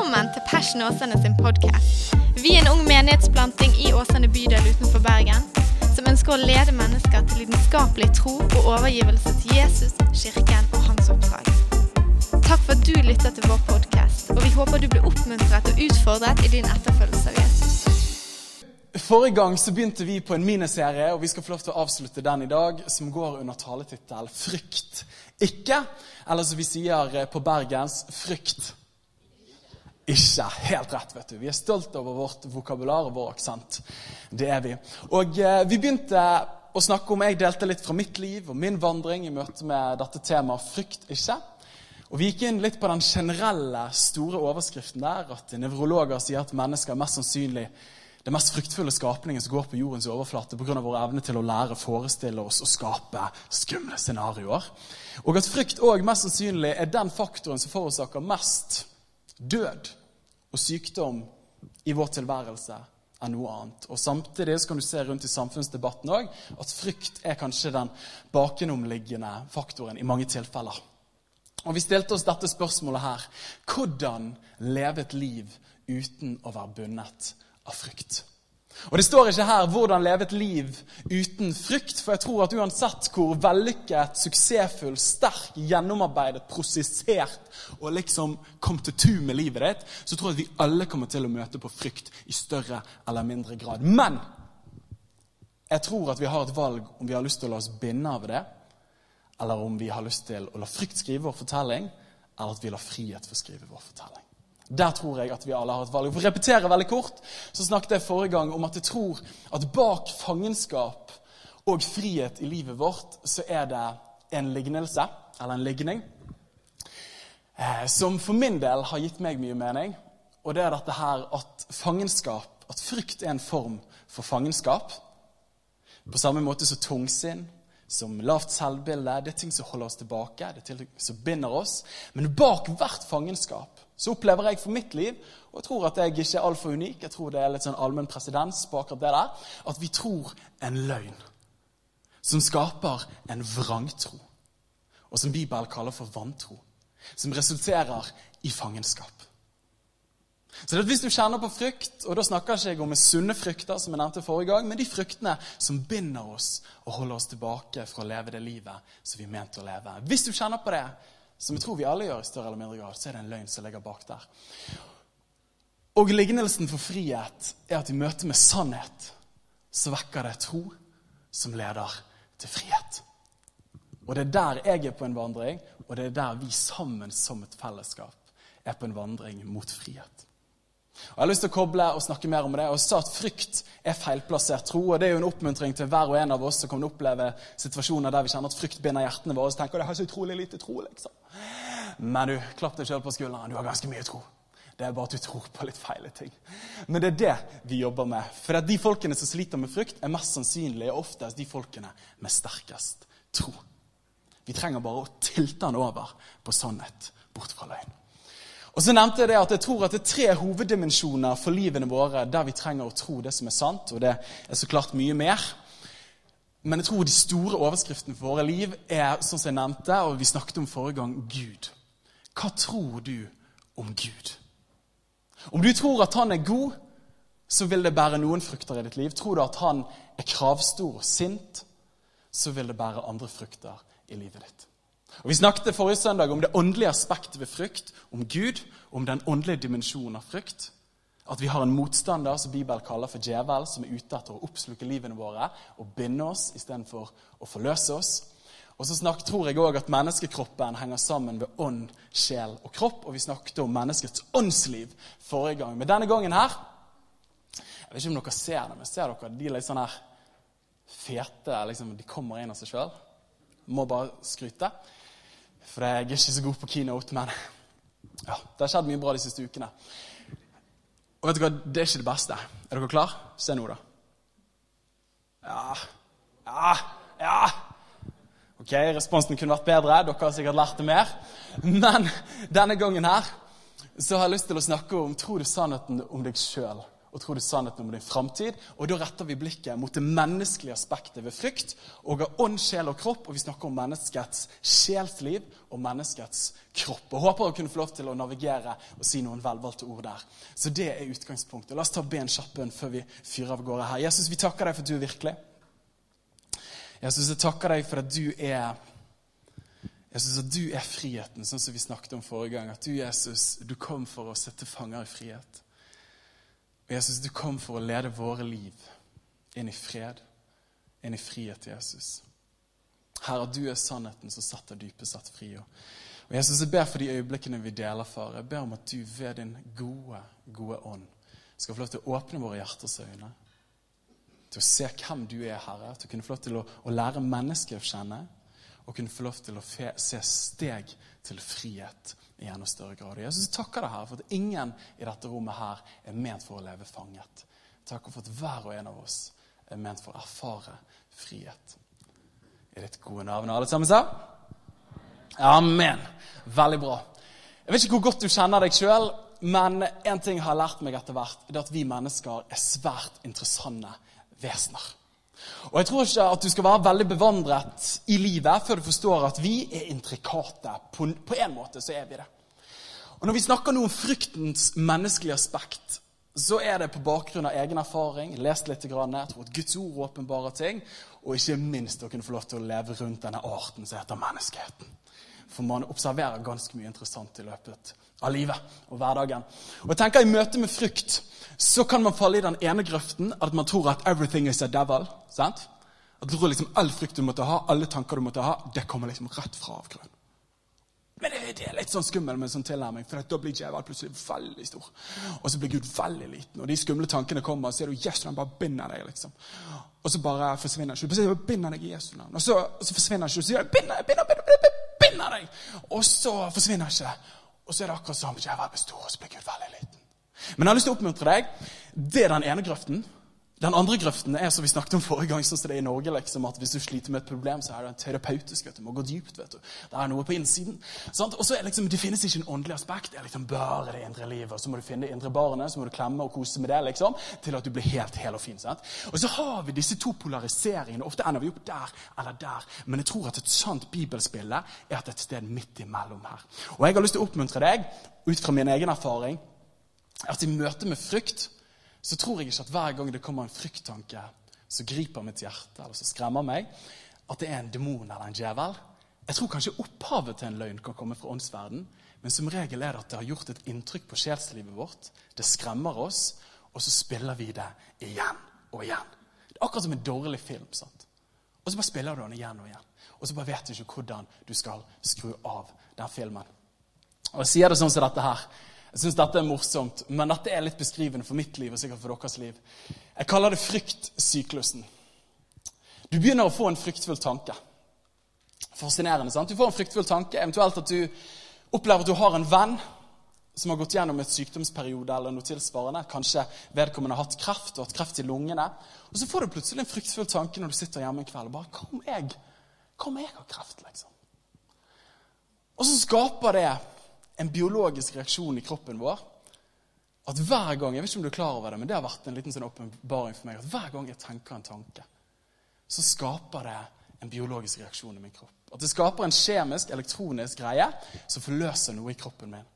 Velkommen til Passion Åsane sin podkast. Vi er en ung menighetsplanting i Åsane bydel utenfor Bergen som ønsker å lede mennesker til lidenskapelig tro og overgivelse til Jesus, kirken og hans oppdrag. Takk for at du lytter til vår podkast, og vi håper du blir oppmuntret og utfordret i din etterfølgelse av Jesus. Forrige gang så begynte vi på en miniserie, og vi skal få lov til å avslutte den i dag, som går under taletittel 'Frykt ikke', eller som vi sier på bergens 'Frykt ikke helt rett. vet du. Vi er stolt over vårt vokabular og vår aksent. Det er vi. Og eh, Vi begynte å snakke om Jeg delte litt fra mitt liv og min vandring i møte med dette temaet 'frykt ikke'. Og Vi gikk inn litt på den generelle, store overskriften der, at nevrologer sier at mennesker er mest sannsynlig det mest fryktfulle skapningen som går på jordens overflate pga. vår evne til å lære, forestille oss og skape skumle scenarioer. Og at frykt òg mest sannsynlig er den faktoren som forårsaker mest død og sykdom i vår tilværelse enn noe annet. Og Samtidig så kan du se rundt i samfunnsdebatten også, at frykt er kanskje den bakenomliggende faktoren i mange tilfeller. Og Vi stilte oss dette spørsmålet her. Hvordan leve et liv uten å være bundet av frykt? Og Det står ikke her 'hvordan leve et liv uten frykt', for jeg tror at uansett hvor vellykket, suksessfull, sterk, gjennomarbeidet, prosessert og liksom kom til tu med livet ditt, så tror jeg at vi alle kommer til å møte på frykt i større eller mindre grad. Men jeg tror at vi har et valg om vi har lyst til å la oss binde av det, eller om vi har lyst til å la frykt skrive vår fortelling, eller at vi lar frihet få skrive vår fortelling. Der tror jeg at vi alle har et valg. For å repetere veldig kort, så snakket jeg forrige gang om at jeg tror at bak fangenskap og frihet i livet vårt, så er det en lignelse, eller en ligning, eh, som for min del har gitt meg mye mening. Og det er dette her at fangenskap, at frykt er en form for fangenskap. På samme måte som tungsinn, som lavt selvbilde. Det er ting som holder oss tilbake, det er ting som binder oss. Men bak hvert fangenskap så opplever jeg for mitt liv, og jeg tror at jeg ikke er altfor unik, jeg tror det er litt sånn allmenn presedens på akkurat det der, at vi tror en løgn som skaper en vrangtro, og som Bibelen kaller for vantro, som resulterer i fangenskap. Så det at Hvis du kjenner på frykt, og da snakker jeg ikke om sunne frykter, som jeg nevnte forrige gang, men de fryktene som binder oss og holder oss tilbake fra å leve det livet som vi er ment å leve. Hvis du kjenner på det, som jeg tror vi alle gjør i større eller mindre grad, så er det en løgn som ligger bak der. Og lignelsen for frihet er at i møte med sannhet så vekker det tro som leder til frihet. Og det er der jeg er på en vandring, og det er der vi sammen som et fellesskap er på en vandring mot frihet. Og Jeg har lyst til å koble og snakke mer om det. og sa at Frykt er feilplassert tro. og Det er jo en oppmuntring til hver og en av oss som kan oppleve situasjoner der vi kjenner at frykt binder hjertene våre. og tenker det har så utrolig lite tro, liksom. Men du, klapp deg sjøl på skulderen. Du har ganske mye tro. Det er bare at du tror på litt feile ting. Men det er det vi jobber med. For de folkene som sliter med frykt, er mest sannsynlig og oftest de folkene med sterkest tro. Vi trenger bare å tilte den over på sannhet bort fra løgn. Og så nevnte Jeg det at jeg tror at det er tre hoveddimensjoner for livene våre der vi trenger å tro det som er sant, og det er så klart mye mer. Men jeg tror de store overskriftene for våre liv er sånn som jeg nevnte, og vi snakket om forrige gang Gud. Hva tror du om Gud? Om du tror at han er god, så vil det bære noen frukter i ditt liv. Tror du at han er kravstor og sint, så vil det bære andre frukter i livet ditt. Og Vi snakket forrige søndag om det åndelige aspektet ved frykt, om Gud, om den åndelige dimensjonen av frykt. At vi har en motstander som Bibelen kaller for djevel, som er ute etter å oppsluke livene våre og binde oss istedenfor å forløse oss. Og så snakket, tror jeg òg at menneskekroppen henger sammen ved ånd, sjel og kropp. Og vi snakket om menneskets åndsliv forrige gang. Men denne gangen her Jeg vet ikke om dere ser det, men ser dere de litt sånn her fete liksom, De kommer inn av seg sjøl. Må bare skryte. For jeg er ikke så god på keynote, men ja, det har skjedd mye bra de siste ukene. Og vet du hva, det er ikke det beste. Er dere klar? Se nå, da. Ja Ja Ja! Ok, responsen kunne vært bedre. Dere har sikkert lært det mer. Men denne gangen her så har jeg lyst til å snakke om tror du sannheten om deg sjøl og tror du sannheten om din framtid. Og da retter vi blikket mot det menneskelige aspektet ved frykt. Og av ånd, sjel og kropp. Og vi snakker om menneskets sjelsliv og menneskets kropp. Og Håper å kunne få lov til å navigere og si noen velvalgte ord der. Så det er utgangspunktet. La oss ta ben kjapp bønn før vi fyrer av gårde her. Jesus, vi takker deg for at du er virkelig. Jesus, jeg takker deg for at du er Jesus, at du er friheten, sånn som vi snakket om forrige gang. At du, Jesus, du kom for å sette fanger i frihet. Og Jesus, du kom for å lede våre liv inn i fred, inn i frihet, Jesus. Herre, du er sannheten som setter dypest sett fri. Og Jesus, jeg ber for de øyeblikkene vi deler, far. Jeg ber om at du ved din gode, gode ånd skal få lov til å åpne våre hjerters øyne. Til å se hvem du er, Herre. Til å kunne få lov til å, å lære mennesket å kjenne. Og kunne få lov til å se steg til frihet i enda større grad. Og Jesus, takker deg her for at ingen i dette rommet her er ment for å leve fanget. Takk for at hver og en av oss er ment for å erfare frihet. I ditt gode navn. Alle sammen sa? Amen. Veldig bra. Jeg vet ikke hvor godt du kjenner deg sjøl, men en ting jeg har lært meg etter hvert, er at vi mennesker er svært interessante vesener. Og Jeg tror ikke at du skal være veldig bevandret i livet før du forstår at vi er intrikate. På, én måte så er vi det. Og Når vi snakker nå om fryktens menneskelige aspekt, så er det på bakgrunn av egen erfaring, lest litt, jeg tror at Guds ord åpenbarer ting, og ikke minst å kunne få lov til å leve rundt denne arten som heter menneskeheten. For man observerer ganske mye interessant i løpet av livet og hverdagen. Og jeg tenker I møte med frykt så kan man falle i den ene grøften at man tror at 'everything is a devil'. sant? At du tror liksom All frykt du måtte ha, alle tanker du måtte ha, det kommer liksom rett fra avgrunnen. Men det, er litt sånn skummel med en sånn tilnærming, for da blir djevelen plutselig veldig stor. Og så blir Gud veldig liten, og de skumle tankene kommer, og så er du yes, navn, bare binder deg. liksom. Og så bare forsvinner ikke. Du binder deg i Jesu navn. Og så, så forsvinner ikke. Og så sier du, binder, binder, binder deg! Og så forsvinner ikke. Og så er det akkurat som djevelen blir stor, og så blir Gud veldig liten. Men jeg har lyst til å oppmuntre deg. Det er den ene grøften. Den andre grøften er som vi snakket om forrige gang, sånn som det er i Norge. liksom, at Hvis du sliter med et problem, så er det en terapeutisk. vet Du må gå dypt. vet du. Det er noe på innsiden. Sant? Og så er liksom, Det finnes ikke en åndelig aspekt. Det er liksom bare det indre livet. og Så må du finne det indre barnet, så må du klemme og kose med det liksom, til at du blir helt hel og fin. sant? Og så har vi disse to polariseringene. Ofte ender vi opp der eller der. Men jeg tror at et sant bibelspille er at et sted midt imellom her. Og jeg har lyst til å oppmuntre deg, ut fra min egen erfaring, at i møte med frykt så tror jeg ikke at hver gang det kommer en frykttanke som griper mitt hjerte, eller som skremmer meg, at det er en demon eller en djevel. Jeg tror kanskje opphavet til en løgn kan komme fra åndsverden, men som regel er det at det har gjort et inntrykk på sjelslivet vårt. Det skremmer oss, og så spiller vi det igjen og igjen. Det er akkurat som en dårlig film. sant? Og så bare spiller du den igjen og igjen. Og så bare vet du ikke hvordan du skal skru av den filmen. Og Jeg sier det sånn som dette her. Jeg syns dette er morsomt, men dette er litt beskrivende for mitt liv og sikkert for deres liv. Jeg kaller det fryktsyklusen. Du begynner å få en fryktfull tanke. Fascinerende. sant? Du får en fryktfull tanke, eventuelt at du opplever at du har en venn som har gått gjennom et sykdomsperiode eller noe tilsvarende. Kanskje vedkommende har hatt kreft og hatt kreft i lungene. Og så får du plutselig en fryktfull tanke når du sitter hjemme en kveld. og bare, Hva om jeg, hva jeg har kreft, liksom? Og så skaper det en biologisk reaksjon i kroppen vår. At hver gang jeg vet ikke om du er klar over det, men det har vært en liten sånn åpenbaring for meg, at hver gang jeg tenker en tanke, så skaper det en biologisk reaksjon i min kropp. At det skaper en kjemisk, elektronisk greie som forløser noe i kroppen min.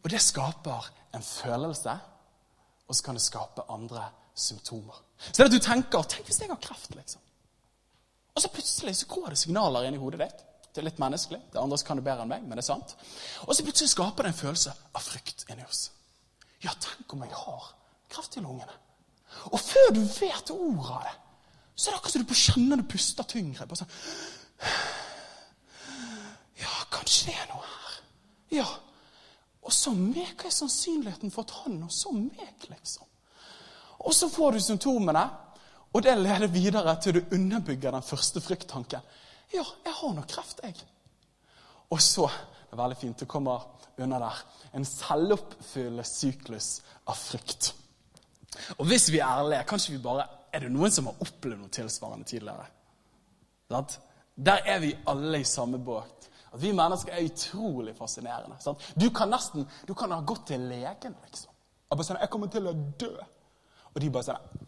Og det skaper en følelse, og så kan det skape andre symptomer. Så det at du tenker Tenk hvis jeg har kreft, liksom. Og så plutselig så går det signaler inn i hodet ditt. Det er litt menneskelig. Det andre kan det bedre enn meg, men det er sant. Og så plutselig skaper det en følelse av frykt inni oss. Ja, tenk om jeg har kreft i lungene. Og før du vet ordet av det, så er det akkurat som du kjenner du puster tyngre. Bare sånn Ja, kanskje det er noe her. Ja. Og så meg, hva er sannsynligheten for at han og så meg, liksom? Og så får du symptomene, og det leder videre til du underbygger den første frykttanken. Ja, jeg har nok kreft, jeg. Og så det er veldig fint, det kommer under der en selvoppfyllende syklus av frykt. Og hvis vi er ærlige, kanskje vi bare Er det noen som har opplevd noe tilsvarende tidligere? Der er vi alle i samme båt. At Vi mennesker er utrolig fascinerende. Sant? Du kan nesten du kan ha gått til legen, liksom. Og bare sånn, jeg kommer til å dø. Og de bare sånn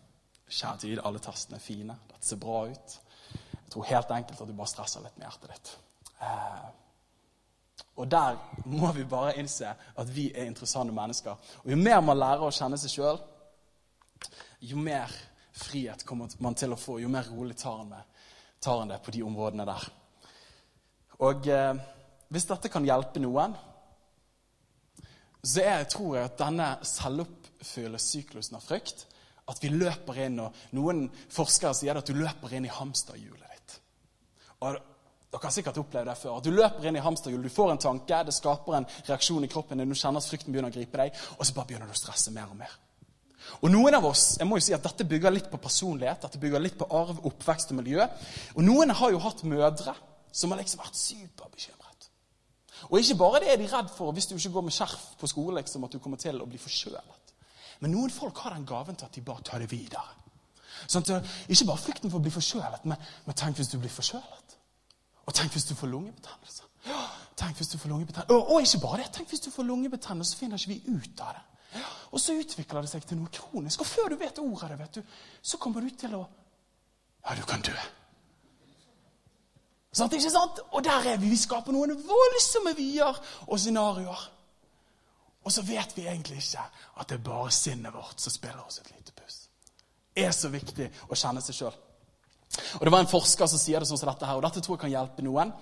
Kjære tid, alle tastene er fine. Dette ser bra ut. Jeg tror helt enkelt at du bare stresser litt med hjertet ditt. Eh, og der må vi bare innse at vi er interessante mennesker. Og jo mer man lærer å kjenne seg sjøl, jo mer frihet kommer man til å få, jo mer rolig tar han det på de områdene der. Og eh, hvis dette kan hjelpe noen, så er, tror jeg at denne selvoppfyllende syklusen av frykt at vi løper inn, og Noen forskere sier at du løper inn i hamsterhjulet. Og Dere har sikkert opplevd det før. Du løper inn i hamsterhjulet, du får en tanke, det skaper en reaksjon i kroppen din, du kjenner at frykten begynner å gripe deg, og så bare begynner du å stresse mer og mer. Og noen av oss, jeg må jo si at Dette bygger litt på personlighet, dette bygger litt på arv, oppvekst og miljø. Og Noen har jo hatt mødre som har liksom vært superbekymret. Og ikke bare det er de redd for hvis du ikke går med skjerf på skole, liksom, at du kommer til å bli forkjølet. Men noen folk har den gaven til at de bare tar det videre. Sånn at, ikke bare frykten for å bli forkjølet, men, men tenk hvis du blir forkjølet. Og tenk hvis du får lungebetennelse. Ja, tenk hvis du får lungebetennelse. Og, og, ikke bare det. Tenk hvis du får lungebetennelse, så finner ikke vi ut av det. Og så utvikler det seg til noe kronisk. Og før du vet ordet av det, vet du, så kommer du til å Ja, du kan dø. Sant, ikke sant? Og der er vi. Vi skaper noen voldsomme vyer og scenarioer. Og så vet vi egentlig ikke at det er bare sinnet vårt som spiller oss et lite puss. Det er så viktig å kjenne seg sjøl. Og Det var en forsker som sier det sånn som dette her, og dette tror jeg kan hjelpe noen.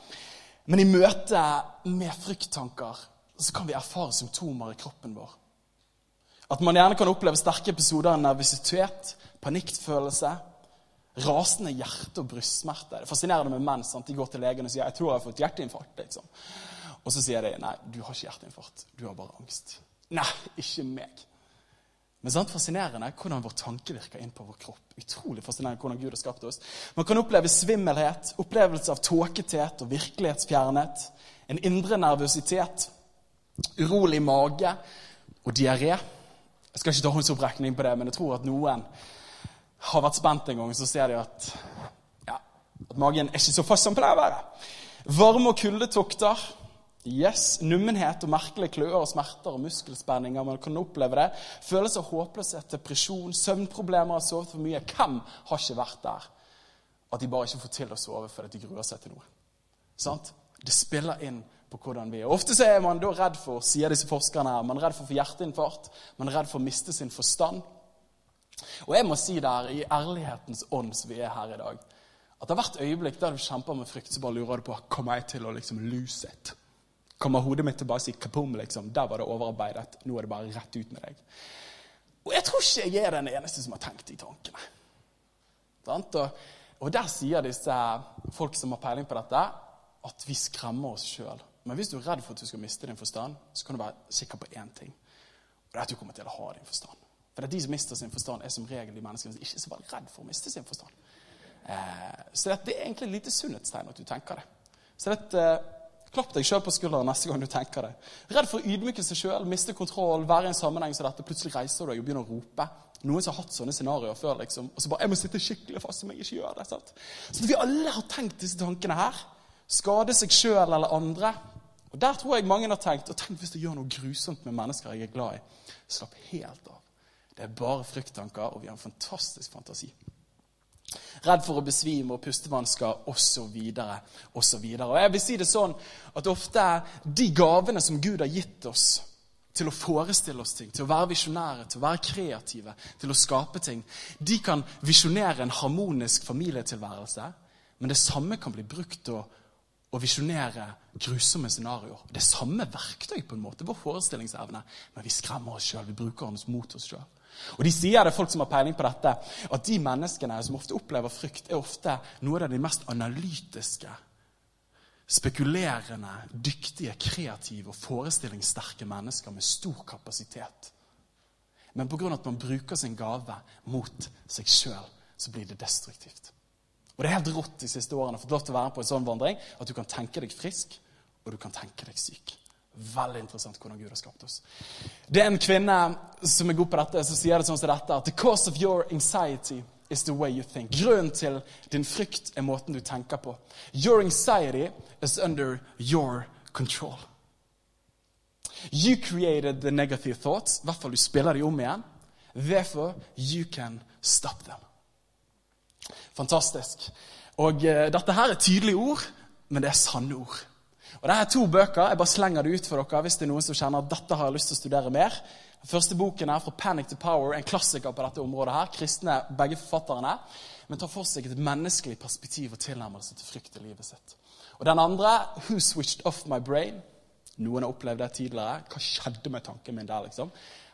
Men i møte med frykttanker så kan vi erfare symptomer i kroppen vår. At man gjerne kan oppleve sterke episoder av nervøsitet, panikkfølelse, rasende hjerte- og brystsmerter. Det er fascinerende med menn. sant? De går til legen og sier 'jeg tror jeg har fått hjerteinfarkt'. liksom. Og så sier de 'nei, du har ikke hjerteinfarkt, du har bare angst'. Nei, ikke meg. Men sant, fascinerende hvordan vår tanke virker inn på vår kropp. Utrolig fascinerende hvordan Gud har skapt oss. Man kan oppleve svimmelhet, opplevelse av tåkethet og virkelighetsfjernhet. En indre nervøsitet, urolig mage og diaré. Jeg skal ikke ta håndsopprekning på det, men jeg tror at noen har vært spent en gang, så ser de at, ja, at magen er ikke så fast som pleier å være. Varme- og kuldetokter Yes, Nummenhet og merkelige kløer og smerter og muskelspenninger. Man kan oppleve det. Følelse av håpløshet, depresjon, søvnproblemer, har sovet for mye. Hvem har ikke vært der? At de bare ikke får til å sove fordi de gruer seg til noe. Sant? Det spiller inn på hvordan vi er. Ofte så er man da redd for sier disse forskerne her, man er redd for å få hjerteinfarkt, man er redd for å miste sin forstand. Og jeg må si der, i ærlighetens ånd som vi er her i dag, at det har vært øyeblikk der du kjemper med frykt, så bare lurer du på kommer jeg til å liksom lose it kommer hodet mitt til bare å si liksom. Der var det overarbeidet. Nå er det bare rett ut med deg. Og jeg tror ikke jeg er den eneste som har tenkt de tankene. Og, og der sier disse folk som har peiling på dette, at vi skremmer oss sjøl. Men hvis du er redd for at du skal miste din forstand, så kan du være sikker på én ting. Og det er at du kommer til å ha din forstand. For det er de som mister sin forstand, er som regel de menneskene som ikke er så veldig redd for å miste sin forstand. Eh, så det er egentlig et lite sunnhetstegn at du tenker det. Så det, Klapp deg sjøl på skulderen neste gang du tenker det. Redd for å ydmyke seg sjøl, miste kontroll, være i en sammenheng som dette. Plutselig reiser du deg og begynner å rope. Noen som har hatt sånne scenarioer før. liksom, Og så bare 'Jeg må sitte skikkelig fast om jeg ikke gjør det.' sant? Så vi alle har tenkt disse tankene her. Skade seg sjøl eller andre. Og Der tror jeg mange har tenkt og tenk hvis det gjør noe grusomt med mennesker jeg er glad i. Slapp helt av. Det er bare frykttanker, og vi har en fantastisk fantasi. Redd for å besvime og pustevansker osv. osv. Jeg vil si det sånn at ofte de gavene som Gud har gitt oss til å forestille oss ting, til å være visjonære, til å være kreative, til å skape ting, de kan visjonere en harmonisk familietilværelse, men det samme kan bli brukt til å, å visjonere grusomme scenarioer. Det er samme verktøy, på en måte, vår forestillingsevne, men vi skremmer oss sjøl. Vi bruker den mot oss sjøl. Og De sier det, folk som har peiling på dette, at de menneskene som ofte opplever frykt, er ofte noen av de mest analytiske, spekulerende, dyktige, kreative og forestillingssterke mennesker med stor kapasitet. Men pga. at man bruker sin gave mot seg sjøl, så blir det destruktivt. Og Det er helt rått de siste årene å få lov til å være på en sånn vandring at du kan tenke deg frisk, og du kan tenke deg syk. Veldig interessant hvordan Gud har skapt oss. Det er en kvinne som er god på dette, så sier det sånn som dette. At the cause of your anxiety is the way you think. Grunnen til din frykt er måten du tenker på. Your anxiety is under your control. You created the negative thoughts. I hvert fall du spiller de om igjen. Therefore, you can stop them. Fantastisk. Og uh, Dette her er tydelige ord, men det er sanne ord. Og det er to bøker. Jeg bare slenger det ut for dere hvis det er noen som kjenner at dette har jeg lyst til å studere mer. Den første boken er fra Panic to Power, en klassiker på dette området. her. Kristne, begge forfatterne. Men tar for seg et menneskelig perspektiv og tilnærmelse til frykt i livet sitt. Og Den andre, Who Switched Off My Brain. Noen har opplevd det tidligere. Hva skjedde med tanken min der? liksom?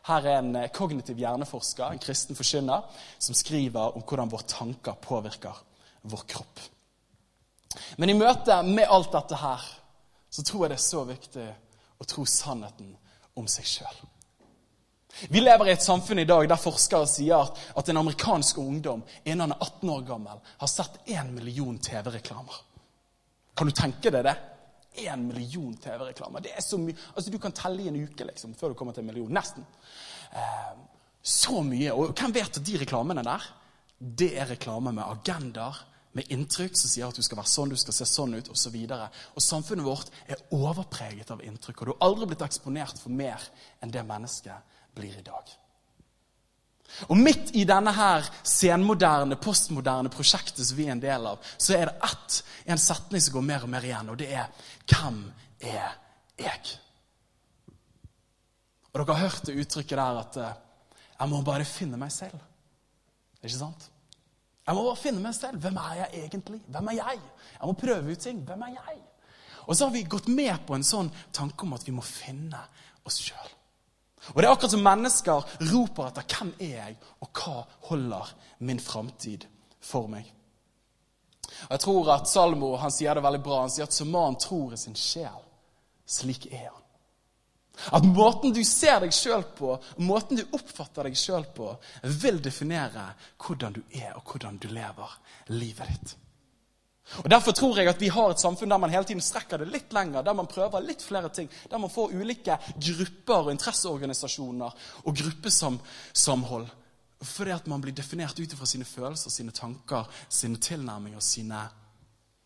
Her er en eh, kognitiv hjerneforsker, en kristen forkynner, som skriver om hvordan våre tanker påvirker vår kropp. Men i møte med alt dette her så tror jeg det er så viktig å tro sannheten om seg sjøl. Vi lever i et samfunn i dag der forskere sier at en amerikansk ungdom innen han er 18 år gammel, har sett 1 million TV-reklamer. Kan du tenke deg det? 1 million TV-reklamer. Det er så mye. Altså, Du kan telle i en uke liksom, før du kommer til en million. Nesten. Eh, så mye. Og hvem vet at de reklamene der, det er reklame med agendaer, med inntrykk som sier at du skal være sånn, du skal se sånn ut, osv. Og, så og samfunnet vårt er overpreget av inntrykk. Og du har aldri blitt eksponert for mer enn det mennesket blir i dag. Og Midt i denne her senmoderne, postmoderne prosjektet som vi er en del av, så er det ett, en setning som går mer og mer igjen, og det er 'Hvem er jeg?' Og Dere har hørt det uttrykket der at eh, 'jeg må bare finne meg selv'. Ikke sant? Jeg må bare finne meg selv. Hvem er jeg egentlig? Hvem er jeg? Jeg må prøve ut ting. Hvem er jeg? Og så har vi gått med på en sånn tanke om at vi må finne oss sjøl. Og det er akkurat som mennesker roper etter 'Hvem er jeg, og hva holder min framtid for meg?' Og Jeg tror at Salmo han sier det veldig bra. Han sier at som man tror i sin sjel, slik er han. At måten du ser deg sjøl på, måten du oppfatter deg sjøl på, vil definere hvordan du er, og hvordan du lever livet ditt. Og Derfor tror jeg at vi har et samfunn der man hele tiden strekker det litt lenger, der man prøver litt flere ting, der man får ulike grupper og interesseorganisasjoner og gruppesamhold. Fordi at man blir definert ut ifra sine følelser, sine tanker, sine tilnærminger, sine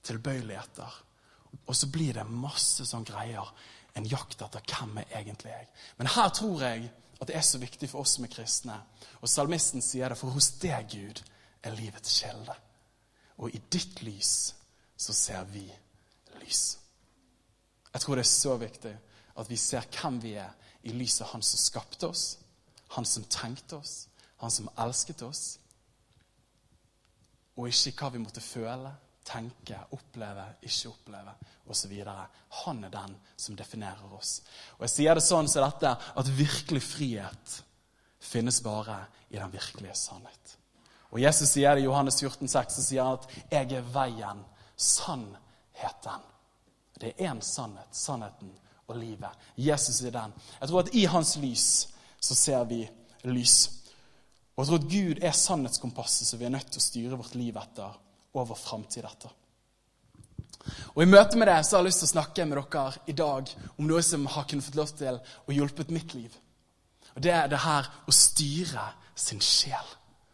tilbøyeligheter. Og så blir det masse sånn greier. En jakt etter hvem er egentlig jeg. Men her tror jeg at det er så viktig for oss som er kristne. Og salmisten sier det, for hos deg, Gud, er livets kilde. Og i ditt lys så ser vi lys. Jeg tror det er så viktig at vi ser hvem vi er i lys av Han som skapte oss, Han som tenkte oss, Han som elsket oss. Og ikke hva vi måtte føle, tenke, oppleve, ikke oppleve osv. Han er den som definerer oss. Og Jeg sier det sånn som dette at virkelig frihet finnes bare i den virkelige sannhet. Og Jesus sier det i Johannes 14, 14,6, så sier han at 'jeg er veien, sannheten'. Det er én sannhet, sannheten og livet. Jesus er den. Jeg tror at i hans lys så ser vi lys. Og jeg tror at Gud er sannhetskompasset som vi er nødt til å styre vårt liv etter og vår framtid etter. Og I møte med det så har jeg lyst til å snakke med dere i dag om noe som har kunnet fått lov til å hjulpet mitt liv. Og Det er det her å styre sin sjel.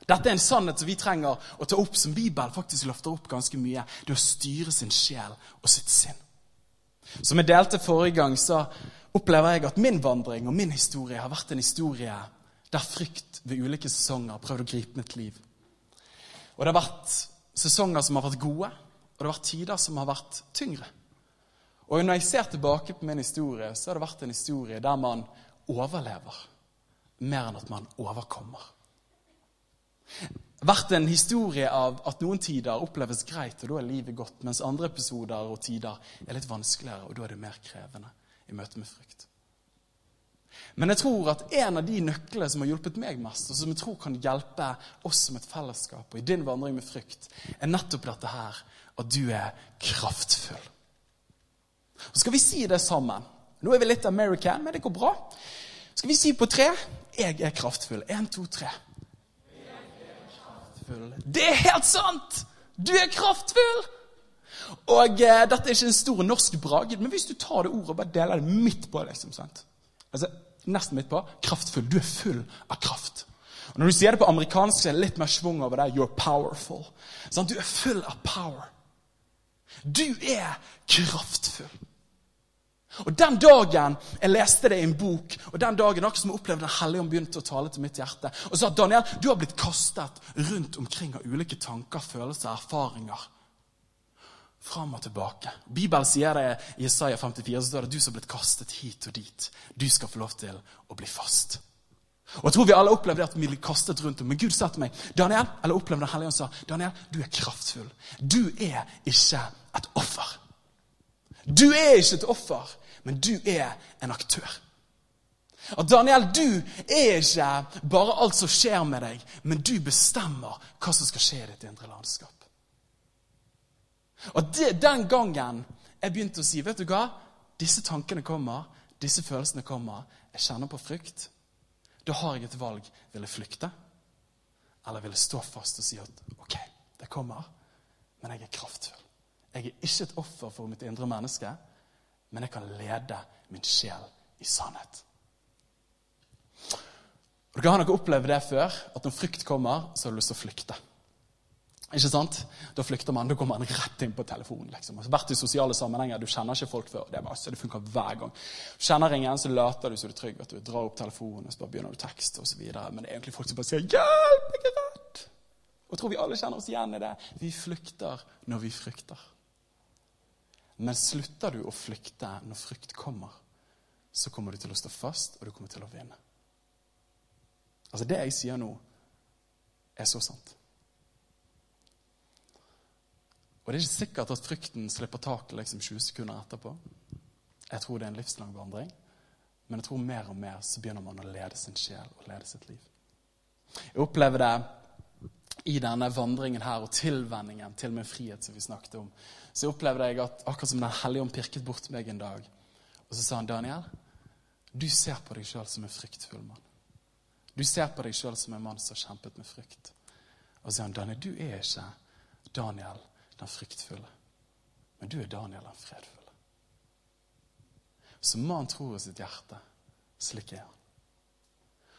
Dette er en sannhet som vi trenger å ta opp, som Bibelen faktisk løfter opp ganske mye. Det å styre sin sjel og sitt sinn. Som jeg delte forrige gang, så opplever jeg at min vandring og min historie har vært en historie der frykt ved ulike sesonger har prøvd å gripe mitt liv. Og det har vært sesonger som har vært gode, og det har vært tider som har vært tyngre. Og når jeg ser tilbake på min historie, så har det vært en historie der man overlever mer enn at man overkommer vært en historie av at noen tider oppleves greit, og da er livet godt, mens andre episoder og tider er litt vanskeligere, og da er det mer krevende i møte med frykt. Men jeg tror at en av de nøklene som har hjulpet meg mest, og som jeg tror kan hjelpe oss som et fellesskap og i din vandring med frykt, er nettopp dette her at du er kraftfull. Og Skal vi si det sammen? Nå er vi litt American, men det går bra. Skal vi si på tre? Jeg er kraftfull. Én, to, tre kraftfull. Det er helt sant! Du er kraftfull! Og eh, Dette er ikke en stor norsk bragd, men hvis du tar det ordet og bare deler det midt på liksom, sant? Altså, Nesten midt på kraftfull. Du er full av kraft. Og Når du sier det på amerikansk, så er det litt mer schwung over det. You're powerful. Sånn, du er full av power. Du er kraftfull. Og Den dagen jeg leste det i en bok, og den dagen akkurat som jeg opplevde Den hellige ånd begynte å tale til mitt hjerte, og sa Daniel, du har blitt kastet rundt omkring av ulike tanker, følelser, erfaringer. Fram og tilbake. Bibelen sier det i Isaiah 54, så står det du som har blitt kastet hit og dit. Du skal få lov til å bli fast. Og Jeg tror vi alle opplevde at vi ble kastet rundt om. Men Gud sa til meg Daniel, eller opplevde Den hellige ånd sa Daniel, du er kraftfull. Du er ikke et offer. Du er ikke et offer, men du er en aktør. Og Daniel, du er ikke bare alt som skjer med deg, men du bestemmer hva som skal skje i ditt indre landskap. Og det, Den gangen jeg begynte å si vet du hva, disse tankene kommer, disse følelsene kommer, jeg kjenner på frykt, da har jeg et valg. Vil jeg flykte, eller vil jeg stå fast og si at ok, det kommer, men jeg er kraftfull. Jeg er ikke et offer for mitt indre menneske, men jeg kan lede min sjel i sannhet. Og Dere har nok opplevd det før, at når frykt kommer, så har du lyst til å flykte. Ikke sant? Da flykter man, da går man rett inn på telefonen. liksom. Vært i sosiale sammenhenger, du kjenner ikke folk før. Det, er bare, det funker hver gang. Kjenner ingen, så later du så du er trygg. vet du, Drar opp telefonen, så bare begynner du tekst osv. Men det er egentlig folk som bare sier 'hjelp, jeg er redd'. Og tror vi alle kjenner oss igjen i det. Vi flykter når vi frykter. Men slutter du å flykte når frykt kommer, så kommer du til å stå fast, og du kommer til å vinne. Altså, det jeg sier nå, er så sant. Og det er ikke sikkert at frykten slipper taket liksom 20 sekunder etterpå. Jeg tror det er en livslang vandring. Men jeg tror mer og mer så begynner man å lede sin sjel og lede sitt liv. Jeg opplever det i denne vandringen her og tilvenningen til min frihet som vi snakket om. Så opplevde jeg at akkurat som Den hellige ånd pirket bort meg en dag. Og så sa han, 'Daniel, du ser på deg sjøl som en fryktfull mann.' Du ser på deg sjøl som en mann som har kjempet med frykt. Og så sa han, 'Daniel, du er ikke Daniel den fryktfulle. Men du er Daniel den fredfulle. Så mann tror i sitt hjerte, slik er han.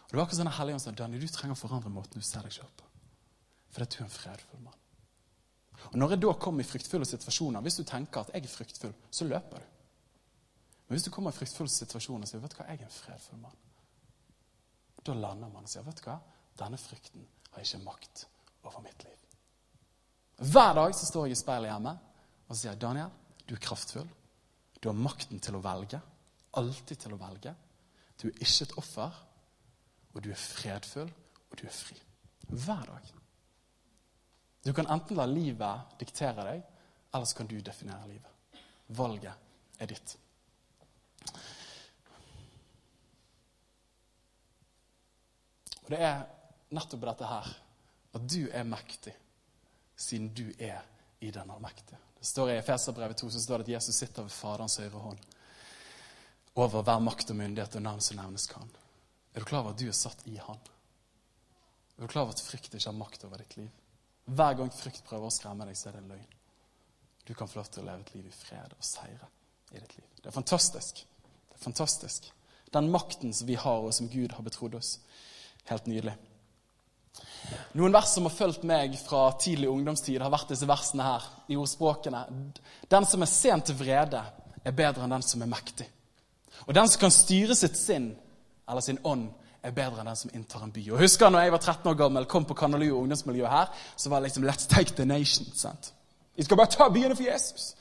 Og Det var akkurat sånn Helligånd sa Daniel, du trenger å forandre måten du ser deg sjøl på. For det er du en fredfull mann. Og Når jeg da kommer i fryktfulle situasjoner, hvis du tenker at jeg er fryktfull, så løper du. Men hvis du kommer i fryktfulle situasjoner og sier vet du hva, jeg er en fredfull mann, da lander man og sier vet du hva, denne frykten har ikke makt over mitt liv. Hver dag så står jeg i speilet hjemme og så sier jeg, Daniel, du er kraftfull. Du har makten til å velge. Alltid til å velge. Du er ikke et offer, og du er fredfull, og du er fri. Hver dag. Du kan enten la livet diktere deg, eller så kan du definere livet. Valget er ditt. Og det er nettopp dette her at du er mektig siden du er i den allmektige. Det står I Efeserbrevet 2 så står det at Jesus sitter ved Faderens høyre hånd over hver makt og myndighet og navn som nevnes kan. Er du klar over at du er satt i Han? Er du klar over at frykt ikke har makt over ditt liv? Hver gang frykt prøver å skremme deg, så er det en løgn. Du kan få lov til å leve et liv i fred og seire i ditt liv. Det er fantastisk. Det er fantastisk. Den makten som vi har, og som Gud har betrodd oss. Helt nydelig. Noen vers som har fulgt meg fra tidlig ungdomstid, har vært disse versene her i ordspråkene. Den som er sent til vrede, er bedre enn den som er mektig. Og den som kan styre sitt sinn, eller sin ånd, er bedre enn den som inntar en by. Og husker når jeg var 13 år gammel, kom på Kanalio ungdomsmiljøet her, så var det liksom Let's take the nation. sant? Vi skal bare ta byene for Jesus.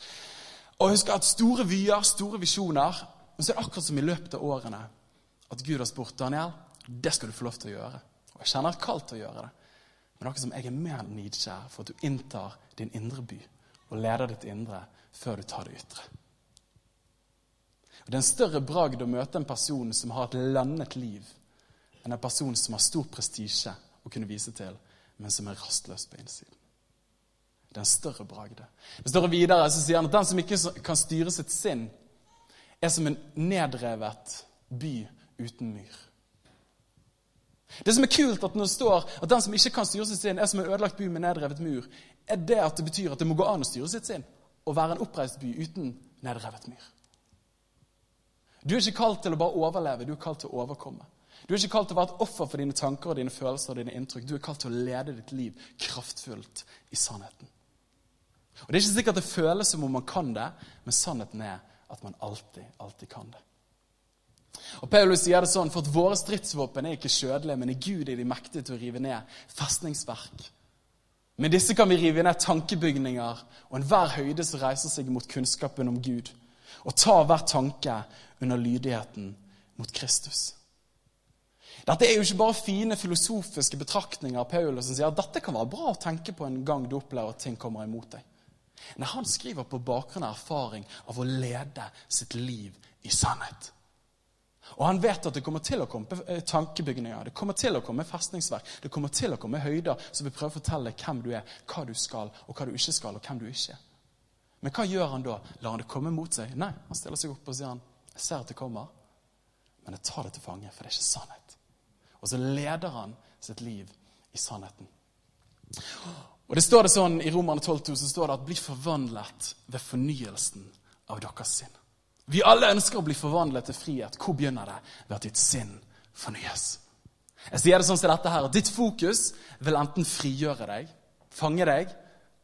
Og husker at store vyer, store visjoner. Men så er det akkurat som i løpet av årene at Gud har spurt Daniel, det skal du få lov til å gjøre. Og jeg kjenner et kall til å gjøre det. Men akkurat som jeg er mer nidkjær for at du inntar din indre by og leder ditt indre før du tar det ytre. Og Det er en større bragd å møte en person som har et landet liv, enn en person som har stor prestisje å kunne vise til, men som er rastløs på innsiden. Det er en større bragde. Det står videre så sier han at den som ikke kan styre sitt sinn, er som en nedrevet by uten myr. Det som er kult, at når det står at den som ikke kan styre sitt sinn, er som en ødelagt by med nedrevet mur, er det at det betyr at det må gå an å styre sitt sinn og være en oppreist by uten nedrevet myr. Du er ikke kalt til å bare overleve, du er kalt til å overkomme. Du er ikke kalt til å være et offer for dine tanker og dine følelser og dine inntrykk. Du er kalt til å lede ditt liv kraftfullt i sannheten. Og Det er ikke sikkert det føles som om man kan det, men sannheten er at man alltid, alltid kan det. Og Paulus sier det sånn, for at våre stridsvåpen er ikke kjødelige, men i Gud er de mektige til å rive ned festningsverk. Med disse kan vi rive ned tankebygninger og enhver høyde som reiser seg mot kunnskapen om Gud, og ta hver tanke under lydigheten mot Kristus. Dette er jo ikke bare fine filosofiske betraktninger av Paulus som sier at dette kan være bra å tenke på en gang du opplever at ting kommer imot deg. Nei, Han skriver på bakgrunn av erfaring av å lede sitt liv i sannhet. Og han vet at det kommer til å komme eh, tankebygninger, det kommer til å komme festningsverk, det kommer til å komme høyder som vil prøve å fortelle deg hvem du er, hva du skal, og hva du ikke skal, og hvem du ikke er. Men hva gjør han da? Lar han det komme mot seg? Nei, han stiller seg opp og sier han, jeg ser at det kommer, men jeg tar det til fange, for det er ikke sannhet. Og så leder han sitt liv i sannheten. Og det står det sånn I Romerne 12,2 så står det at 'bli forvandlet ved fornyelsen av deres sinn'. Vi alle ønsker å bli forvandlet til frihet. Hvor begynner det? Ved at ditt sinn fornyes. Jeg sier det sånn som dette her, at Ditt fokus vil enten frigjøre deg, fange deg,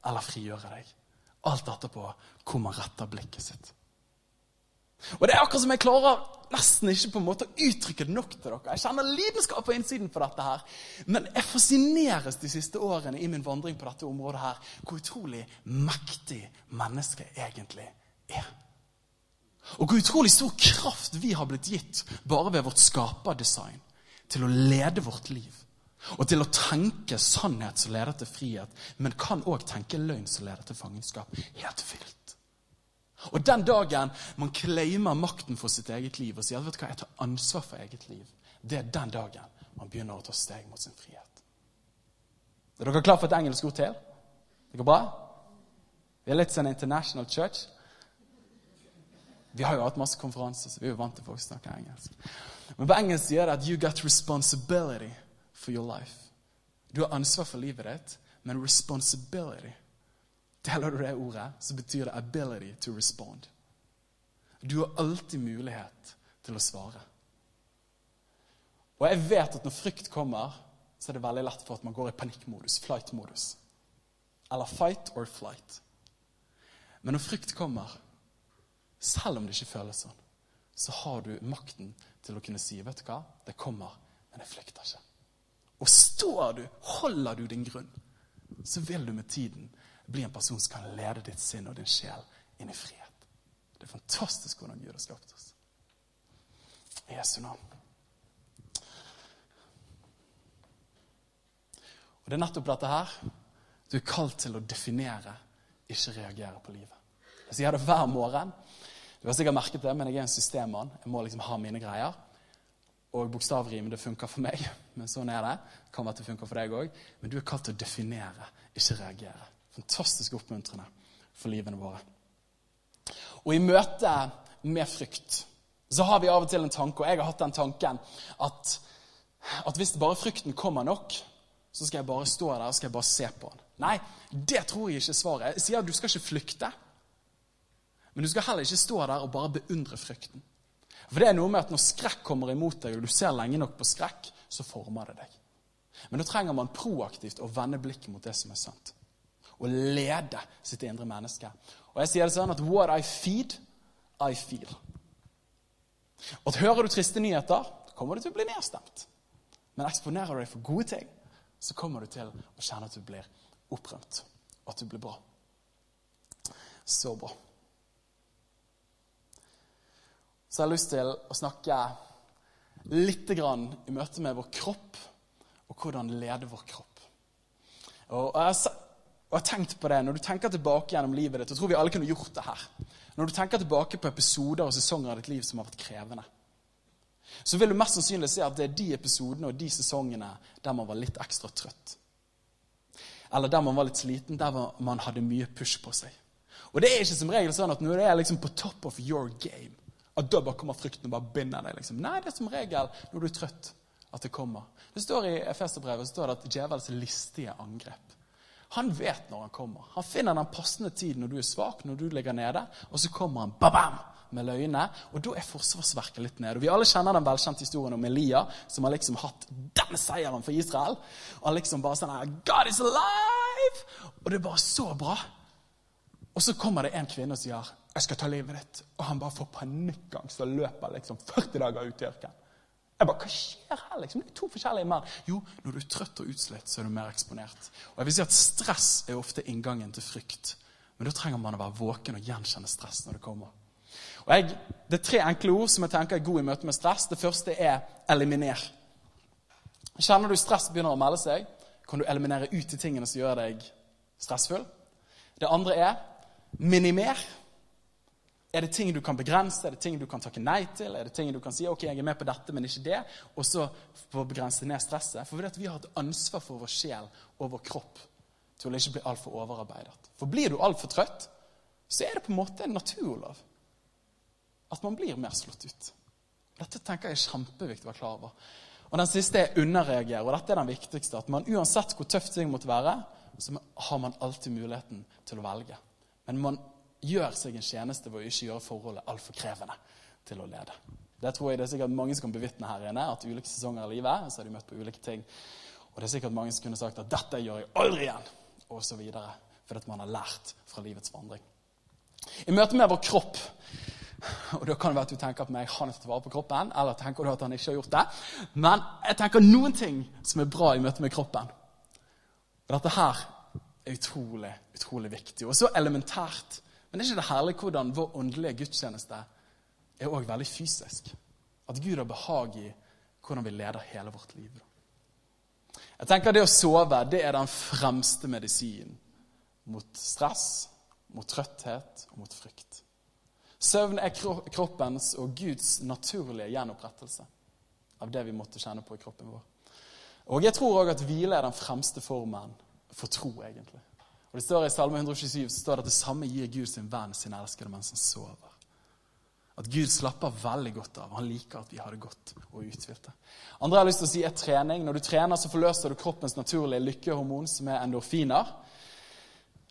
eller frigjøre deg. Alt etterpå hvor man retter blikket sitt. Og Det er akkurat som jeg klarer nesten ikke på en måte å uttrykke det nok til dere. Jeg kjenner lidenskap på innsiden for dette her. Men jeg fascineres de siste årene i min vandring på dette området her, hvor utrolig mektig mennesket egentlig er. Og hvor utrolig stor kraft vi har blitt gitt bare ved vårt skaperdesign til å lede vårt liv. Og til å tenke sannhet som leder til frihet, men kan òg tenke løgn som leder til fangenskap. Helt vilt. Og den dagen man claimer makten for sitt eget liv og sier vet du hva, jeg tar ansvar for eget liv, det er den dagen man begynner å ta steg mot sin frihet. Er dere klar for et engelsk ord til? Det går bra? Vi er litt sånn international church. Vi har jo hatt masse konferanser, så vi er jo vant til folk som snakker engelsk. Men på engelsk sier det at 'you got responsibility for your life'. Du har ansvar for livet ditt, men responsibility Deler du det ordet, så betyr det 'ability to respond'. Du har alltid mulighet til å svare. Og jeg vet at når frykt kommer, så er det veldig lett for at man går i panikkmodus, flight-modus. Eller fight or flight. Men når frykt kommer, selv om det ikke føles sånn, så har du makten til å kunne si vet du hva, det kommer, men jeg flykter ikke. Og står du, holder du din grunn, så vil du med tiden bli en person som kan lede ditt sinn og din sjel inn i frihet. Det er fantastisk hvordan Gud har skapt oss. I Jesu navn. Og Det er nettopp dette her. Du er kalt til å definere, ikke reagere på livet. Jeg sier det hver morgen. Du har sikkert merket det, men jeg er en systemmann. Jeg må liksom ha mine greier. Og bokstavrim det funker for meg, men sånn er det. Kan være at det funker for deg òg. Men du er kalt til å definere, ikke reagere. Fantastisk oppmuntrende for livene våre. Og i møte med frykt så har vi av og til en tanke, og jeg har hatt den tanken, at, at hvis bare frykten kommer nok, så skal jeg bare stå der og skal jeg bare se på den. Nei, det tror jeg ikke er svaret. Jeg sier at du skal ikke flykte. Men du skal heller ikke stå der og bare beundre frykten. For det er noe med at Når skrekk kommer imot deg, og du ser lenge nok på skrekk, så former det deg. Men da trenger man proaktivt å vende blikket mot det som er sant. Og lede sitt indre menneske. Og jeg sier det sånn at what I feed, I feel. Og at Hører du triste nyheter, kommer du til å bli nedstemt. Men eksponerer du deg for gode ting, så kommer du til å kjenne at du blir opprømt, og at du blir bra. Så bra. så jeg har lyst til å snakke litt grann i møte med vår kropp og hvordan lede vår kropp. Og jeg, har tenkt på det, Når du tenker tilbake gjennom livet ditt, og tror vi alle kunne gjort det her Når du tenker tilbake på episoder og sesonger av ditt liv som har vært krevende, så vil du mest sannsynlig se at det er de episodene og de sesongene der man var litt ekstra trøtt. Eller der man var litt sliten, der man hadde mye push på seg. Og det er ikke som regel sånn at når det er liksom på top of your game, at da bare kommer frykten og bare binder deg. liksom. Nei, det er som regel når du er trøtt, at det kommer. Det står I Efeserbrevet står det at djevelens listige angrep. Han vet når han kommer. Han finner den passende tiden når du er svak, når du ligger nede, og så kommer han babam, med løgnene. og da er forsvarsverket litt nede. Og Vi alle kjenner den velkjente historien om Elia, som har liksom hatt den seieren for Israel. Og han liksom bare sånn God is alive! Og det er bare så bra. Og så kommer det en kvinne og sier 'Jeg skal ta livet ditt', og han bare får panikkangst og løper liksom 40 dager ut i ørkenen. Jeg bare, Hva skjer her? liksom? Det er to forskjellige menn. Jo, når du er trøtt og utslitt, så er du mer eksponert. Og jeg vil si at Stress er ofte inngangen til frykt. Men da trenger man å være våken og gjenkjenne stress når det kommer. Og jeg, Det er tre enkle ord som jeg tenker er gode i møte med stress. Det første er 'eliminer'. Kjenner du stress begynner å melde seg, kan du eliminere ut de tingene som gjør deg stressfull. Det andre er minimer. Er det ting du kan begrense? Er det ting du kan takke nei til? Er det ting du kan si ok, jeg er med på dette, men ikke det? Og så få begrense ned stresset. For vi har et ansvar for vår sjel og vår kropp til å ikke bli altfor overarbeidet. For blir du altfor trøtt, så er det på en måte en naturlov at man blir mer slått ut. Dette tenker jeg er kjempeviktig å være klar over. Og Den siste er underreagere. og Dette er den viktigste. At man uansett hvor tøft ting måtte være, så har man alltid muligheten til å velge. Men man gjør seg en tjeneste ved å ikke gjøre forholdet altfor krevende til å lede. Det tror jeg det er sikkert mange som kan bevitne her inne. at ulike sesonger i livet så har de møtt på ulike ting. Og det er sikkert mange som kunne sagt at 'dette gjør jeg aldri igjen', videre. Fordi man har lært fra livets vandring. I møte med vår kropp og da kan det være at du tenker på meg han har tatt vare på kroppen, eller tenker du at han ikke har gjort det. Men jeg tenker noen ting som er bra i møte med kroppen. Og dette her er utrolig, utrolig viktig. Og så elementært. Men er ikke det herlig hvordan vår åndelige gudstjeneste er òg veldig fysisk? At Gud har behag i hvordan vi leder hele vårt liv. Jeg tenker Det å sove det er den fremste medisinen mot stress, mot trøtthet og mot frykt. Søvn er kroppens og Guds naturlige gjenopprettelse av det vi måtte kjenne på i kroppen vår. Og jeg tror òg at hvile er den fremste formen for tro, egentlig. Og det står I Salme 127 så står det at det samme gir Gud sin venn sin elskede mens han sover. At Gud slapper veldig godt av. Han liker at vi har det godt og uthvilte. Andre har lyst til å si er trening. Når du trener, så forløser du kroppens naturlige lykkehormon, som er endorfiner.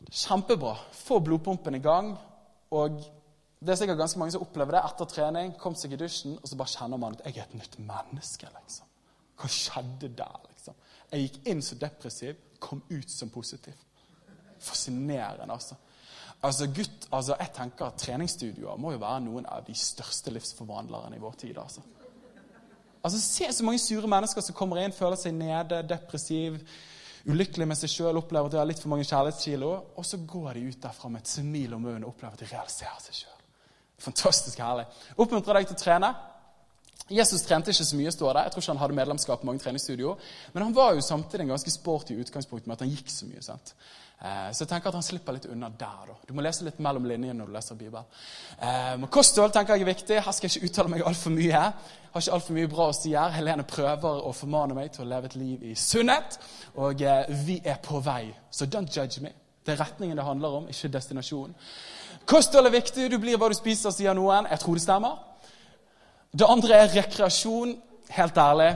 Kjempebra. Få blodpumpen i gang. Og det er sikkert ganske mange som opplever det etter trening. Kom seg i dusjen, og så bare kjenner man at jeg er et nytt menneske. liksom. Hva skjedde der? liksom? Jeg gikk inn så depressiv, kom ut som positiv. Fascinerende, altså. Altså, gutt, altså, Jeg tenker at Treningsstudioer må jo være noen av de største livsforvandlerne i vår tid. altså. Altså, Se så mange sure mennesker som kommer inn, føler seg nede, depressiv, ulykkelig med seg sjøl, opplever at de har litt for mange kjærlighetskilo, og så går de ut derfra med et smil om munnen og opplever at de realiserer seg sjøl. Fantastisk herlig. Oppmuntrer deg til å trene. Jesus trente ikke så mye, står det. Jeg tror ikke han hadde medlemskap i mange treningsstudioer. Men han var jo samtidig en ganske sporty utgangspunkt med at han gikk så mye. sant? Eh, så jeg tenker at han slipper litt unna der. da. Du må lese litt mellom linjene når du leser Bibelen. Eh, kosthold tenker jeg er viktig. Her skal jeg ikke uttale meg altfor mye. Jeg har ikke altfor mye bra å si her. Helene prøver å formane meg til å leve et liv i sunnhet. Og eh, vi er på vei. Så don't judge me. Det er retningen det handler om, ikke destinasjonen. Kosthold er viktig. Du blir hva du spiser, sier noen. Jeg tror det stemmer. Det andre er rekreasjon. Helt ærlig,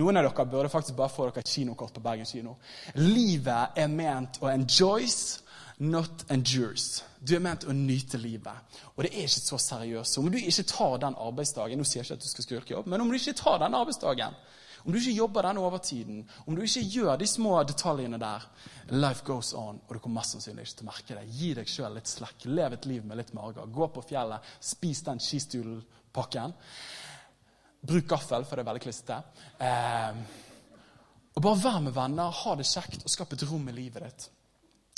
noen av dere burde faktisk bare få dere et kinokort på Bergen kino. Livet er ment å enjoys, not endures. Du er ment å nyte livet. Og det er ikke så seriøst. Om du ikke tar den arbeidsdagen Nå sier jeg ikke at du skal skurke jobb, men om du ikke tar den arbeidsdagen, om du ikke jobber den overtiden, om du ikke gjør de små detaljene der Life goes on, og du kommer mest sannsynlig ikke til å merke det. Gi deg sjøl litt slekk. Lev et liv med litt mager. Gå på fjellet. Spis den skistulepakken. Bruk gaffel, for det er veldig klissete. Eh, og bare vær med venner, ha det kjekt og skap et rom i livet ditt.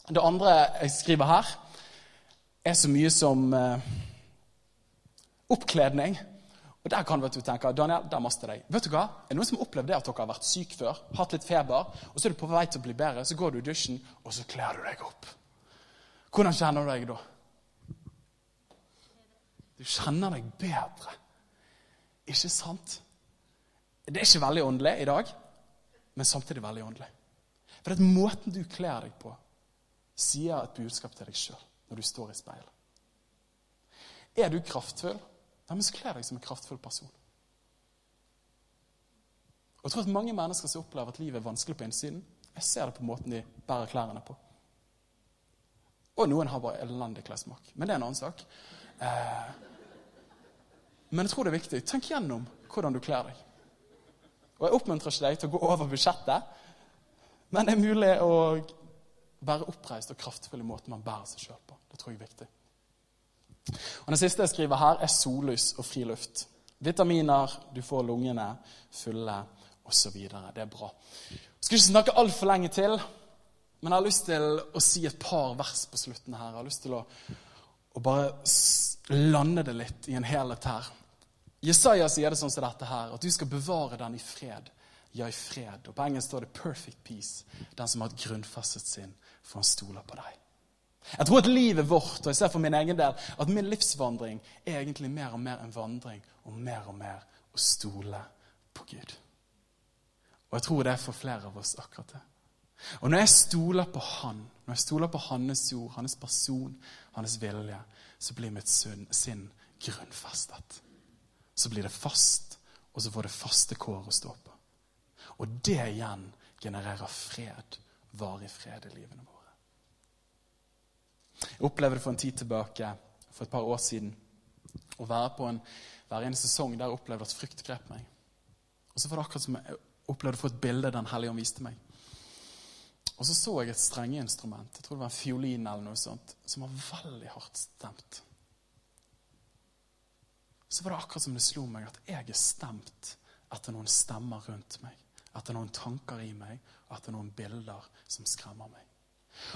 Det andre jeg skriver her, er så mye som eh, oppkledning. Og Der kan du tenke Daniel, der master deg. Vet du hva? Er det noen som har opplevd det at dere har vært syk før, hatt litt feber, og så er du på vei til å bli bedre, så går du i dusjen, og så kler du deg opp? Hvordan kjenner du deg da? Du kjenner deg bedre. Ikke sant? Det er ikke veldig åndelig i dag, men samtidig veldig åndelig. For at måten du kler deg på, sier et budskap til deg sjøl når du står i speilet. Er du kraftfull, ja, men så kler deg som en kraftfull person. Og jeg tror at Mange mennesker som opplever at livet er vanskelig på innsiden, jeg ser det på måten de bærer klærne på. Og noen har bare elendig klessmak. Men det er en annen sak. Eh, men jeg tror det er viktig. Tenk gjennom hvordan du kler deg. Og Jeg oppmuntrer ikke deg til å gå over budsjettet, men det er mulig å være oppreist og kraftfull i måten man bærer seg sjøl på. Det tror jeg er viktig. Og Det siste jeg skriver her, er sollys og friluft. Vitaminer, du får lungene fulle osv. Det er bra. Jeg skal ikke snakke altfor lenge til, men jeg har lyst til å si et par vers på slutten her. Jeg har lyst til å, å bare lande det litt i en helhet her. Jesaja sier det sånn som dette her, at du skal bevare den i fred. Ja, i fred. Og På engelsk står det 'perfect peace'. Den som har grunnfestet sin, for han stoler på deg. Jeg tror at livet vårt, og jeg ser for min egen del, at min livsvandring er egentlig mer og mer en vandring og mer og mer å stole på Gud. Og jeg tror det er for flere av oss akkurat det. Og når jeg stoler på Han, når jeg stoler på Hans ord, Hans person, Hans vilje, så blir mitt sinn grunnfestet. Så blir det fast, og så får det faste kår å stå på. Og det igjen genererer fred, varig fred i livene våre. Jeg opplevde for en tid tilbake, for et par år siden, å være på en, være en sesong der jeg opplevde at frykt grep meg. Og så var det akkurat som jeg opplevde å få et bilde Den hellige ånd viste meg. Og så så jeg et strengeinstrument, jeg tror det var en fiolin eller noe sånt, som var veldig hardt stemt. Så var det akkurat som det slo meg at jeg er stemt etter noen stemmer rundt meg. Etter noen tanker i meg, og etter noen bilder som skremmer meg.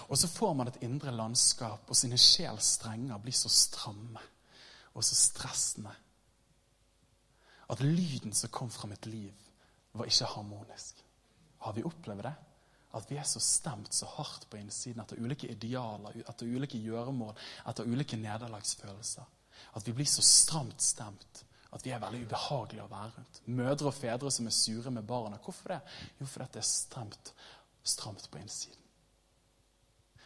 Og så får man et indre landskap, og sine sjels strenger blir så stramme og så stressende at lyden som kom fra mitt liv, var ikke harmonisk. Har vi opplevd det? At vi er så stemt så hardt på innsiden etter ulike idealer, etter ulike gjøremål, etter ulike nederlagsfølelser. At vi blir så stramt stemt at vi er veldig ubehagelige å være rundt. Mødre og fedre som er sure med barna. Hvorfor det? Jo, fordi det er stramt, stramt på innsiden.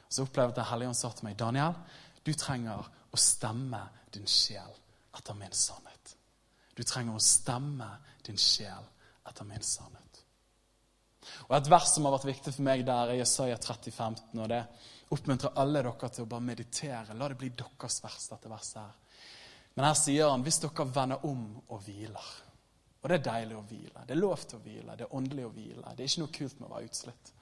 Så opplevde jeg Helligånd sa til meg, Daniel, du trenger å stemme din sjel etter min sannhet. Du trenger å stemme din sjel etter min sannhet. Og Et vers som har vært viktig for meg der, er Jesaja 30, 15. og Det oppmuntrer alle dere til å bare meditere. La det bli deres vers, dette verset her. Men her sier han hvis dere vender om og hviler. Og det er deilig å hvile. Det er lov til å hvile. Det er åndelig å hvile. Det er ikke noe kult med å være utslitt.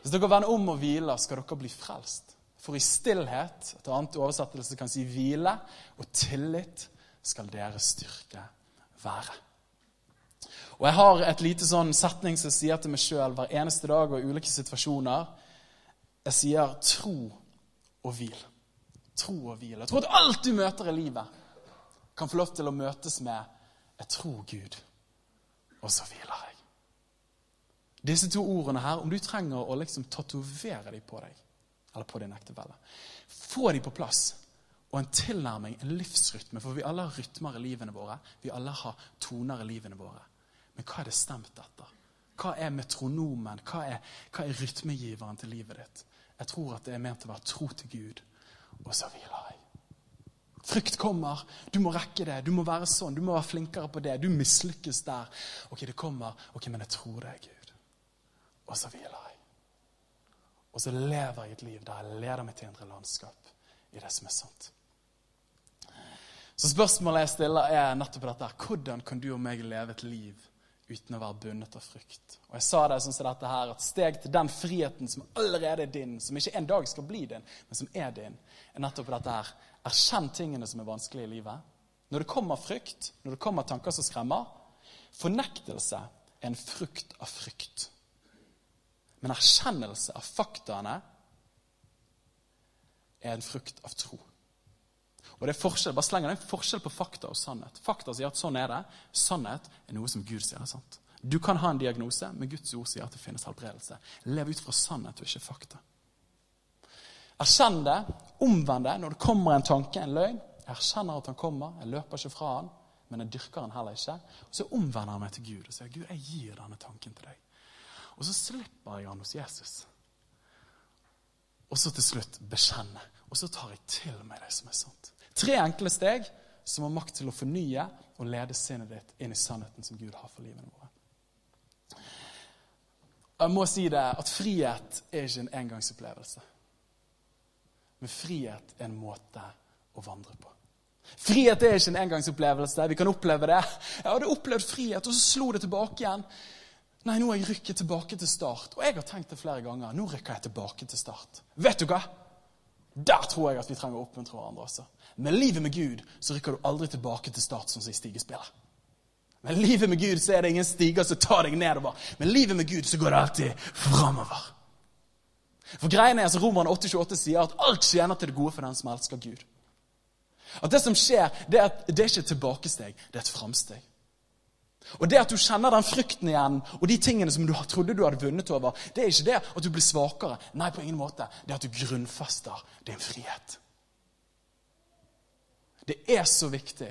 Hvis dere vender om og hviler, skal dere bli frelst. For i stillhet, et annet oversettelse kan si hvile, og tillit skal deres styrke være. Og Jeg har et lite sånn setning som jeg sier til meg sjøl hver eneste dag og i ulike situasjoner. Jeg sier 'tro og hvil'. Tro og hvil. Jeg tror at alt du møter i livet, kan få lov til å møtes med 'jeg tror Gud', og så hviler jeg. Disse to ordene her, om du trenger å liksom tatovere dem på deg, eller på din ektefelle Få dem på plass. Og en tilnærming, en livsrytme. For vi alle har rytmer i livene våre. Vi alle har toner i livene våre. Men hva er det stemt etter? Hva er metronomen? Hva er, hva er rytmegiveren til livet ditt? Jeg tror at det er ment å være tro til Gud, og så hviler jeg. Frykt kommer. Du må rekke det. Du må være sånn. Du må være flinkere på det. Du mislykkes der. Ok, det kommer. Ok, men jeg tror det, er Gud. Og så hviler jeg. Og så lever jeg et liv der jeg leder til indre landskap i det som er sant. Så spørsmålet jeg stiller, er nettopp dette. Hvordan kan du og meg leve et liv uten å være bundet av frykt? Og jeg sa det sånn som dette her, at steg til den friheten som allerede er din, som ikke en dag skal bli din, men som er din, er nettopp dette her. Erkjenn tingene som er vanskelige i livet. Når det kommer frykt, når det kommer tanker som skremmer Fornektelse er en frukt av frykt. Men erkjennelse av faktaene er en frukt av tro. Og det er forskjell, bare slenger det en forskjell på fakta og sannhet. Fakta sier at sånn er det. Sannhet er noe som Gud sier er sant. Du kan ha en diagnose, men Guds ord sier at det finnes helbredelse. Lev ut fra sannhet og ikke fakta. Erkjenn det, omvend det når det kommer en tanke, en løgn. Jeg erkjenner at han kommer, jeg løper ikke fra han, men jeg dyrker han heller ikke. Og så omvender han meg til Gud og sier, Gud, jeg gir denne tanken til deg. Og så slipper jeg han hos Jesus. Og så til slutt bekjenne. Og så tar jeg til meg det som er sant. Tre enkle steg som har makt til å fornye og lede sinnet ditt inn i sannheten som Gud har for livene våre. Jeg må si det at frihet er ikke en engangsopplevelse. Men frihet er en måte å vandre på. Frihet er ikke en engangsopplevelse. Vi kan oppleve det. Jeg hadde opplevd frihet, og så slo det tilbake igjen. Nei, nå har jeg rykket tilbake til start. Og jeg har tenkt det flere ganger. Nå rykker jeg tilbake til start. Vet du hva? Der tror jeg at vi trenger å oppmuntre hverandre også. Med livet med Gud så rykker du aldri tilbake til start, som i stigespillet. Med livet med Gud så er det ingen stiger som tar deg nedover. Med livet med Gud så går det alltid framover. For greien er, altså Romerne 8,28 sier at alt tjener til det gode for den som elsker Gud. At det som skjer, det er, det er ikke et tilbakesteg, det er et framsteg. Og det at du kjenner den frykten igjen, og de tingene som du trodde du hadde vunnet over, det er ikke det at du blir svakere. Nei, på ingen måte. Det er at du grunnfester din frihet. Det er så viktig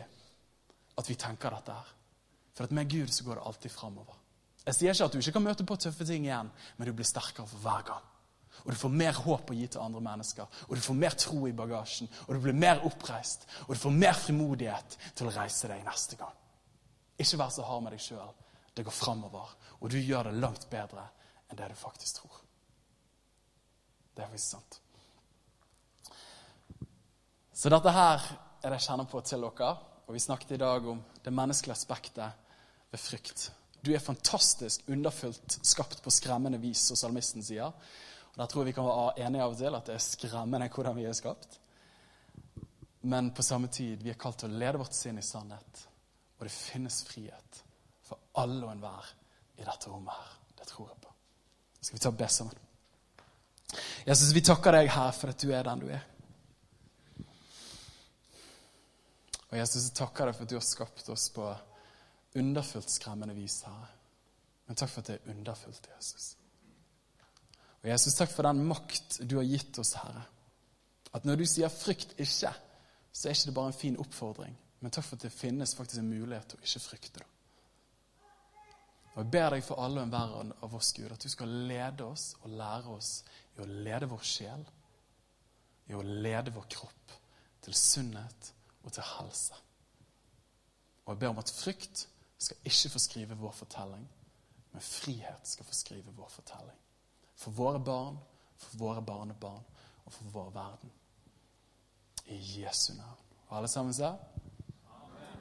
at vi tenker dette her. For at med Gud så går det alltid framover. Jeg sier ikke at du ikke kan møte på tøffe ting igjen, men du blir sterkere for hver gang. Og du får mer håp å gi til andre mennesker, og du får mer tro i bagasjen, og du blir mer oppreist, og du får mer frimodighet til å reise deg neste gang. Ikke vær så hard med deg sjøl. Det går framover, og du gjør det langt bedre enn det du faktisk tror. Det er faktisk sant. Så dette her er det jeg kjenner på til dere. Og vi snakket i dag om det menneskelige aspektet ved frykt. Du er fantastisk underfullt skapt på skremmende vis, som salmisten sier. Og Der tror jeg vi kan være enige av og til at det er skremmende hvordan vi er skapt. Men på samme tid, vi er kalt til å lede vårt sinn i sannhet. Og det finnes frihet for alle og enhver i dette rommet her. Det tror jeg på. Skal vi ta og be sammen? Jesus, vi takker deg her for at du er den du er. Og Jesus, jeg takker deg for at du har skapt oss på underfullt skremmende vis, Herre. Men takk for at det er underfullt, Jesus. Og Jesus, takk for den makt du har gitt oss, Herre. At når du sier 'frykt ikke', så er ikke det bare en fin oppfordring, men takk for at det finnes faktisk en mulighet til å ikke frykte det. Og Jeg ber deg for alle og enhver av oss, Gud, at du skal lede oss og lære oss i å lede vår sjel, i å lede vår kropp til sunnhet og til helse. Og jeg ber om at frykt skal ikke få skrive vår fortelling, men frihet skal få skrive vår fortelling. For våre barn, for våre barnebarn og for vår verden. I Jesu navn. Og alle sammen sier